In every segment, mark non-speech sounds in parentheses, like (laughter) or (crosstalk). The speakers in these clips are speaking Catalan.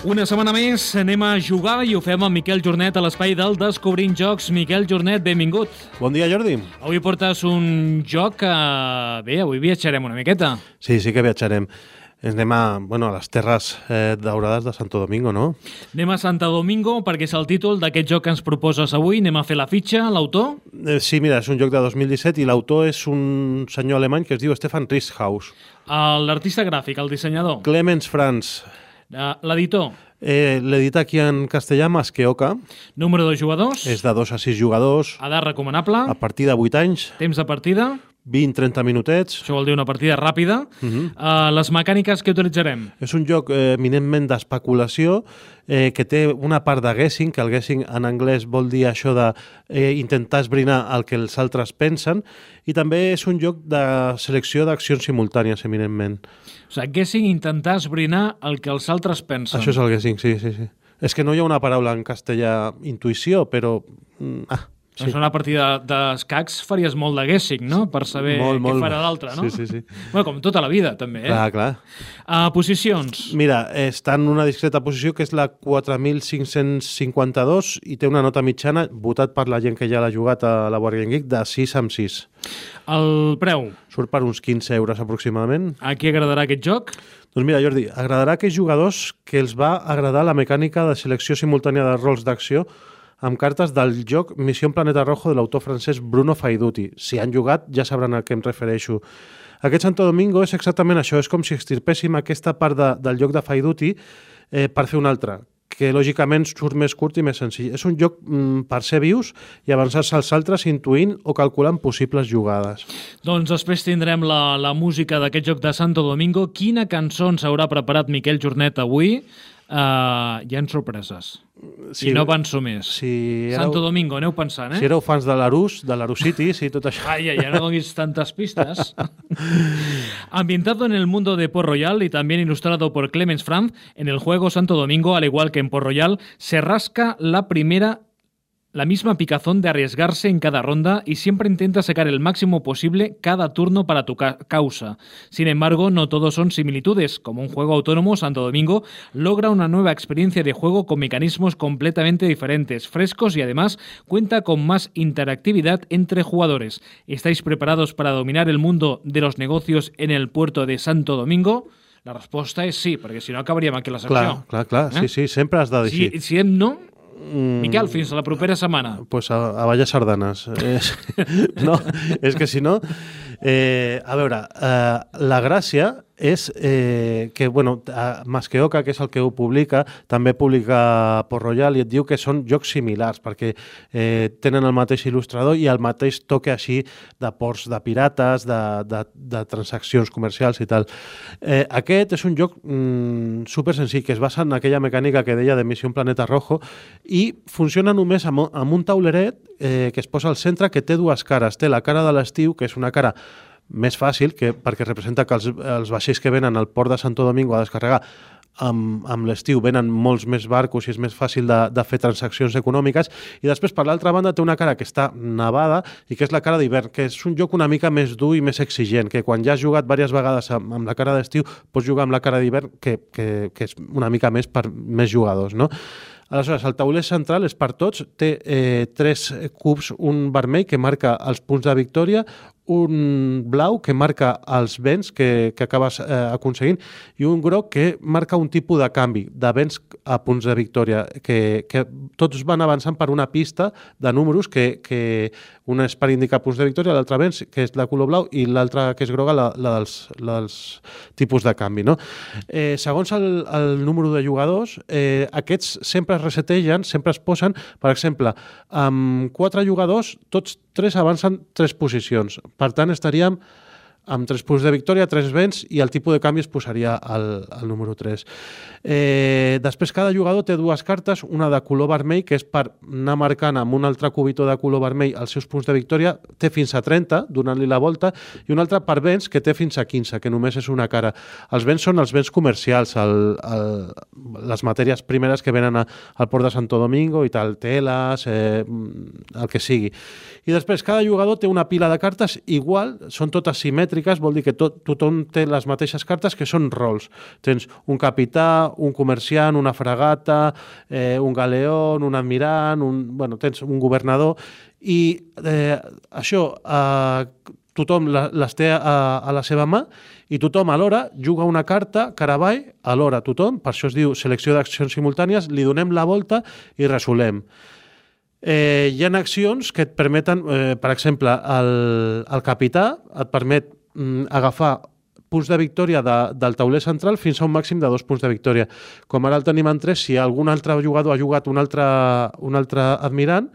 Una setmana més anem a jugar i ho fem amb Miquel Jornet a l'espai del Descobrint Jocs. Miquel Jornet, benvingut. Bon dia, Jordi. Avui portes un joc que... Bé, avui viatjarem una miqueta. Sí, sí que viatjarem. Ens anem a, bueno, a les terres eh, daurades de Santo Domingo, no? Anem a Santo Domingo perquè és el títol d'aquest joc que ens proposes avui. Anem a fer la fitxa, l'autor. Eh, sí, mira, és un joc de 2017 i l'autor és un senyor alemany que es diu Stefan Rieshaus. L'artista gràfic, el dissenyador. Clemens Franz. Eh, L'editor. Eh, L'edita aquí en castellà Masqueoca. Número de jugadors. És de 2 a 6 jugadors. Edat recomanable. A partir de 8 anys. Temps de partida. 20-30 minutets. Això vol dir una partida ràpida. Uh -huh. uh, les mecàniques que utilitzarem? És un joc eh, eminentment d'especulació eh, que té una part de guessing, que el guessing en anglès vol dir això de eh, intentar esbrinar el que els altres pensen, i també és un joc de selecció d'accions simultànies, eminentment. O sigui, guessing, intentar esbrinar el que els altres pensen. Això és el guessing, sí, sí, sí. És que no hi ha una paraula en castellà intuïció, però... mm, Ah, Sí. Doncs una partida d'escacs faries molt de guessing, no? Per saber Molt, què molt. farà l'altre, no? Sí, sí, sí. Bueno, com tota la vida, també, eh? clar, clar. Uh, posicions. Mira, està en una discreta posició que és la 4.552 i té una nota mitjana, votat per la gent que ja l'ha jugat a la Wargame Geek, de 6 amb 6. El preu. Surt per uns 15 euros aproximadament. A qui agradarà aquest joc? Doncs mira, Jordi, agradarà a aquells jugadors que els va agradar la mecànica de selecció simultània de rols d'acció amb cartes del joc Missió Planeta Rojo de l'autor francès Bruno Faiduti. Si han jugat ja sabran a què em refereixo. Aquest Santo Domingo és exactament això, és com si extirpéssim aquesta part de, del joc de Faiduti eh, per fer una altra que lògicament surt més curt i més senzill. És un joc mm, per ser vius i avançar-se als altres intuint o calculant possibles jugades. Doncs després tindrem la, la música d'aquest joc de Santo Domingo. Quina cançó ens haurà preparat Miquel Jornet avui? Uh, hi ha sorpreses. Sí, I no penso més. Si Santo Domingo, aneu pensant, eh? Si éreu fans de l'Arús, de l'Arús City, sí, tot això. Ay, no donis tantas pistas. (laughs) Ambientado en el mundo de Port Royal y también ilustrado por Clemens Franz, en el juego Santo Domingo, al igual que en Port Royal, se rasca la primera la misma picazón de arriesgarse en cada ronda y siempre intenta sacar el máximo posible cada turno para tu ca causa. Sin embargo, no todos son similitudes. Como un juego autónomo, Santo Domingo logra una nueva experiencia de juego con mecanismos completamente diferentes, frescos y además cuenta con más interactividad entre jugadores. ¿Estáis preparados para dominar el mundo de los negocios en el puerto de Santo Domingo? La resposta és sí, perquè si no acabaríem aquí la secció. Clar, clar, clar. Eh? Sí, sí, sempre has de dir Si, sí. si hem no, Mm, Miquel, fins a la propera setmana. pues a, a ballar sardanes. És, (laughs) (laughs) no, és que si no... Eh, a veure, eh, la gràcia és eh, que, bueno, Masqueoca, que és el que ho publica, també publica Port Royal i et diu que són jocs similars, perquè eh, tenen el mateix il·lustrador i el mateix toque així de ports de pirates, de, de, de transaccions comercials i tal. Eh, aquest és un joc mm, super senzill, que es basa en aquella mecànica que deia de Missió Planeta Rojo i funciona només amb, amb un tauleret eh, que es posa al centre que té dues cares. Té la cara de l'estiu, que és una cara més fàcil, que, perquè representa que els, els vaixells que venen al port de Santo Domingo a descarregar amb, amb l'estiu venen molts més barcos i és més fàcil de, de fer transaccions econòmiques i després per l'altra banda té una cara que està nevada i que és la cara d'hivern, que és un joc una mica més dur i més exigent, que quan ja has jugat diverses vegades amb, amb la cara d'estiu pots jugar amb la cara d'hivern que, que, que és una mica més per més jugadors, no? Aleshores, el tauler central és per tots, té eh, tres cubs, un vermell que marca els punts de victòria, un blau que marca els vents que, que acabes eh, aconseguint i un groc que marca un tipus de canvi, de vents a punts de victòria, que, que tots van avançant per una pista de números que, que una és per indicar punts de victòria, l'altra vents, que és de color blau, i l'altra, que és groga, la, la, dels, la dels tipus de canvi. No? Eh, segons el, el número de jugadors, eh, aquests sempre es resetegen, sempre es posen, per exemple, amb quatre jugadors, tots tres avancen tres posicions. Per tant, estaríem amb tres punts de victòria, tres vents i el tipus de canvi es posaria al, al número 3. Eh, després, cada jugador té dues cartes, una de color vermell, que és per anar marcant amb un altre cubitó de color vermell els seus punts de victòria, té fins a 30, donant-li la volta, i una altra per vents, que té fins a 15, que només és una cara. Els vents són els vents comercials, el, el, les matèries primeres que venen a, al port de Santo Domingo i tal, teles, eh, el que sigui. I després, cada jugador té una pila de cartes igual, són totes simètriques, asimètriques vol dir que tot, tothom té les mateixes cartes que són rols. Tens un capità, un comerciant, una fragata, eh, un galeó, un admirant, un, bueno, tens un governador i eh, això eh, tothom les té a, a la seva mà i tothom alhora juga una carta cara avall, alhora tothom, per això es diu selecció d'accions simultànies, li donem la volta i resolem. Eh, hi ha accions que et permeten, eh, per exemple, el, el capità et permet mm, agafar punts de victòria de, del tauler central fins a un màxim de dos punts de victòria. Com ara el tenim en tres, si algun altre jugador ha jugat un altre, un altre admirant,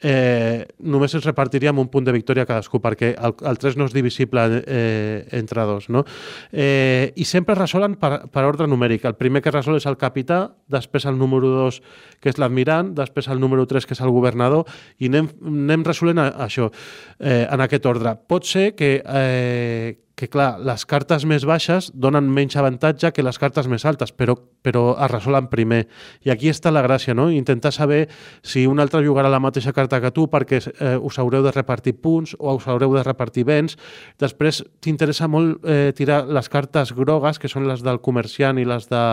eh, només ens repartiríem un punt de victòria cadascú, perquè el, el 3 no és divisible eh, entre dos. No? Eh, I sempre resolen per, per ordre numèric. El primer que resol és el capità, després el número 2, que és l'admirant, després el número 3, que és el governador, i anem, anem resolent això eh, en aquest ordre. Pot ser que, eh, que clar, les cartes més baixes donen menys avantatge que les cartes més altes, però, però es resolen primer. I aquí està la gràcia, no? Intentar saber si un altre jugarà la mateixa carta que tu perquè eh, us haureu de repartir punts o us haureu de repartir béns. Després t'interessa molt eh, tirar les cartes grogues, que són les del comerciant i les de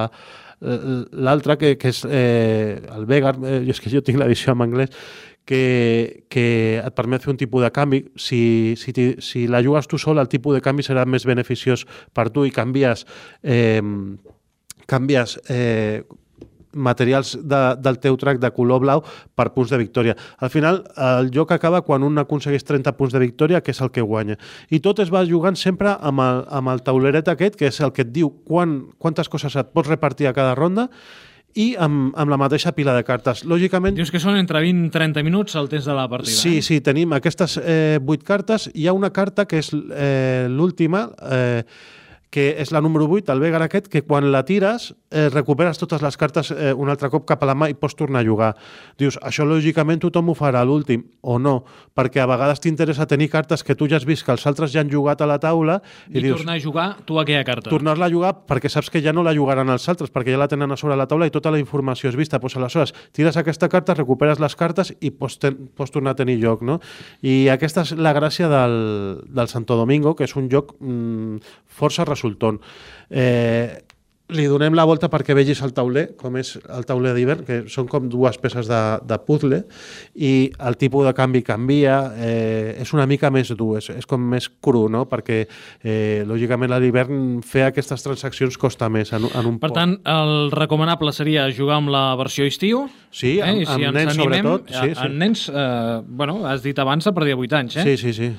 eh, l'altra, que, que és eh, el Vegar, eh, és que jo tinc l'edició en anglès, que, que et permet fer un tipus de canvi. Si, si, si la jugues tu sol, el tipus de canvi serà més beneficiós per tu i canvies, eh, canvies eh, materials de, del teu track de color blau per punts de victòria. Al final, el joc acaba quan un aconsegueix 30 punts de victòria, que és el que guanya. I tot es va jugant sempre amb el, amb el tauleret aquest, que és el que et diu quan, quantes coses et pots repartir a cada ronda i amb, amb la mateixa pila de cartes. Lògicament... Dius que són entre 20 i 30 minuts el temps de la partida. Sí, eh? sí, tenim aquestes eh, 8 cartes. Hi ha una carta que és eh, l'última, eh, que és la número 8, el Vegar aquest, que quan la tires eh, recuperes totes les cartes eh, un altre cop cap a la mà i pots tornar a jugar. Dius, això lògicament tothom ho farà a l'últim, o no, perquè a vegades t'interessa tenir cartes que tu ja has vist que els altres ja han jugat a la taula i, i dius, tornar a jugar tu aquella carta. Tornar-la a jugar perquè saps que ja no la jugaran els altres, perquè ja la tenen a sobre la taula i tota la informació és vista. Pues, aleshores, tires aquesta carta, recuperes les cartes i pots, ten, pots tornar a tenir joc. No? I aquesta és la gràcia del, del Santo Domingo, que és un joc mmm, força resultant. Eh, li donem la volta perquè vegis el tauler, com és el tauler d'hivern, que són com dues peces de, de puzzle, i el tipus de canvi canvia, eh, és una mica més dur, és, és com més cru, no? perquè eh, lògicament a l'hivern fer aquestes transaccions costa més en, en un Per tant, el recomanable seria jugar amb la versió estiu, Sí, amb, eh? si amb nens animem, sobretot. Sí, sí. nens, eh, bueno, has dit abans a partir de 8 anys, eh? sí, sí, sí.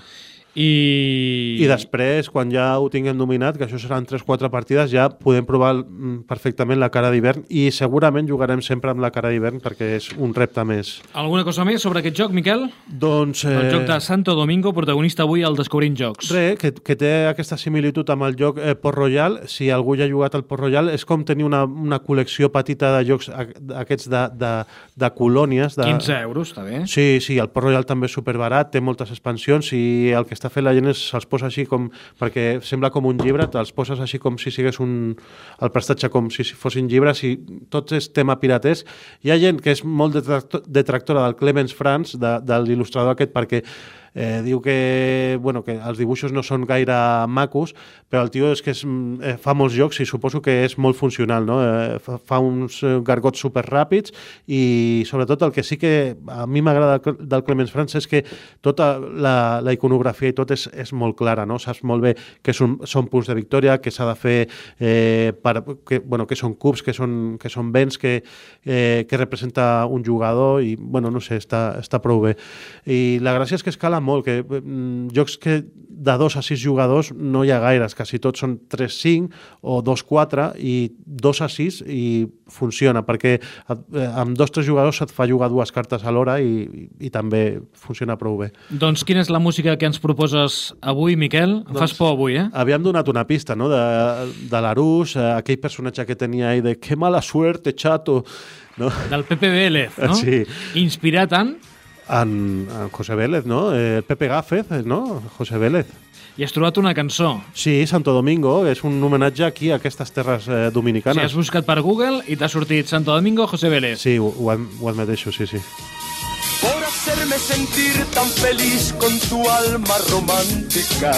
I... I després, quan ja ho tinguem dominat, que això seran 3-4 partides, ja podem provar mm, perfectament la cara d'hivern i segurament jugarem sempre amb la cara d'hivern perquè és un repte més. Alguna cosa més sobre aquest joc, Miquel? Doncs... Eh, El joc de Santo Domingo, protagonista avui al Descobrint Jocs. Res, que, que té aquesta similitud amb el joc eh, Port Royal. Si algú ja ha jugat al Port Royal, és com tenir una, una col·lecció petita de jocs aquests de, de, de colònies. De... 15 euros, està bé. Sí, sí, el Port Royal també és superbarat, té moltes expansions i el que està fent la gent és se'ls posa així com... perquè sembla com un llibre, te'ls poses així com si sigués un... el prestatge com si fossin llibres i tot és tema piratès. Hi ha gent que és molt detractor- detractora del Clemens Franz, de, de l'il·lustrador aquest, perquè eh, diu que, bueno, que els dibuixos no són gaire macos, però el tio és que és, mm, eh, fa molts jocs i suposo que és molt funcional, no? Eh, fa, fa uns eh, gargots super ràpids i sobretot el que sí que a mi m'agrada del- Clemens Franz és que tota la, la iconografia i tot és, és molt clara, no? Saps molt bé que són, són punts de victòria, que s'ha de fer eh, per, que, bueno, que són cubs, que són, que són béns, que, eh, que representa un jugador i, bueno, no sé, està, està prou bé. I la gràcia és que escala molt, que mm, jocs que de dos a sis jugadors no hi ha gaires, quasi tots són 3-5 o 2-4 i 2 a 6 i funciona, perquè eh, amb dos o tres jugadors et fa jugar dues cartes alhora i, i, i també funciona prou bé. Doncs quina és la música que ens proposes avui, Miquel? Em fas por avui, eh? Havíem donat una pista, no?, de, de l'Arús, eh, aquell personatge que tenia ahí de «Qué mala suerte, chato!», no? Del Pepe Vélez, no? (laughs) Sí. Inspirat en... En, en José Vélez, no? Eh, Pepe Gáfez, no? José Vélez. I has trobat una cançó. Sí, Santo Domingo, és un homenatge aquí a aquestes terres eh, Si dominicanes. has buscat per Google i t'ha sortit Santo Domingo José Vélez. Sí, ho, ho, ho admeteixo, sí, sí. por hacer hacerme sentir tan feliz con tu alma romántica.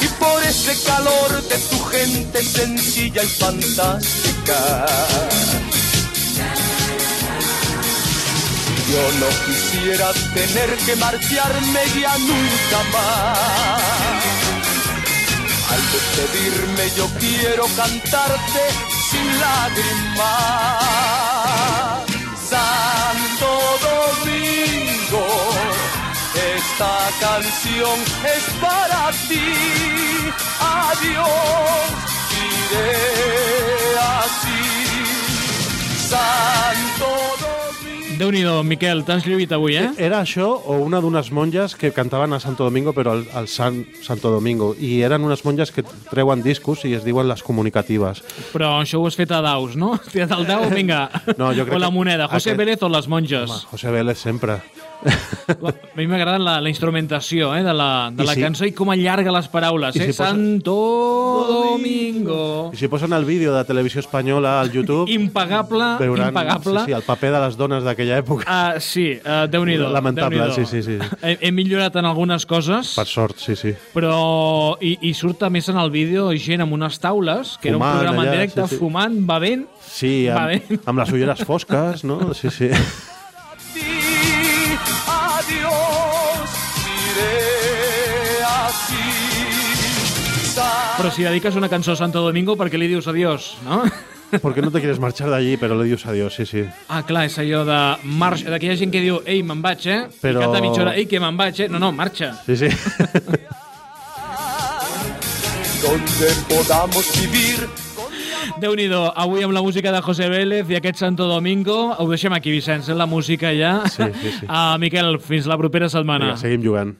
Y por ese calor de tu gente sencilla y fantástica. Yo no quisiera tener que marcharme ya nunca más. Al despedirme yo quiero cantarte sin lágrimas. Santo Domingo, esta canción es para ti. Adiós, diré así. Santo Domingo. Déu-n'hi-do, Miquel, t'has lluït avui, eh? Era això o una d'unes monges que cantaven a Santo Domingo, però al, al San Santo Domingo. I eren unes monges que treuen discos i es diuen les comunicatives. Però això ho has fet a daus, no? Tirat el dau, vinga. No, jo crec o la moneda. José aquest- Vélez o les monges. Home, José Vélez sempre. A mi m'agrada la, la instrumentació eh, de la, de I la si- cançó i com allarga les paraules. I Eh? si posa- Santo Domingo. I si posen el vídeo de Televisió Espanyola al YouTube, Impagable, veuran impagable. sí, sí, el paper de les dones d'aquella època. Uh, sí, uh, Déu-n'hi-do. Lamentable, Déu-n'hi-do. sí, sí, sí. He, he millorat en algunes coses, Per sort, sí, sí. però... I, I surt a més en el vídeo gent amb unes taules, que era un Fumant programa en allà, directe, sí, sí. fumant, bevent... Sí, amb, bé. amb les ulleres fosques, no? Sí, sí. (laughs) Però si dediques una cançó a Santo Domingo, per què li dius adiós, no? Porque no te quieres marchar de allí, pero le dius adiós, sí, sí. Ah, clar, és allò de marxa, d'aquella gent que diu ei, me'n vaig, eh? Però- I canta mitja hora, ei, que me'n vaig, eh? No, no, marxa. Sí, sí. donde podamos vivir Déu-n'hi-do, avui amb la música de José Vélez i aquest Santo Domingo, ho deixem aquí, Vicenç, eh, la música ja. Sí, sí, sí. Uh, (laughs) Miquel, fins la propera setmana. Vinga, seguim jugant.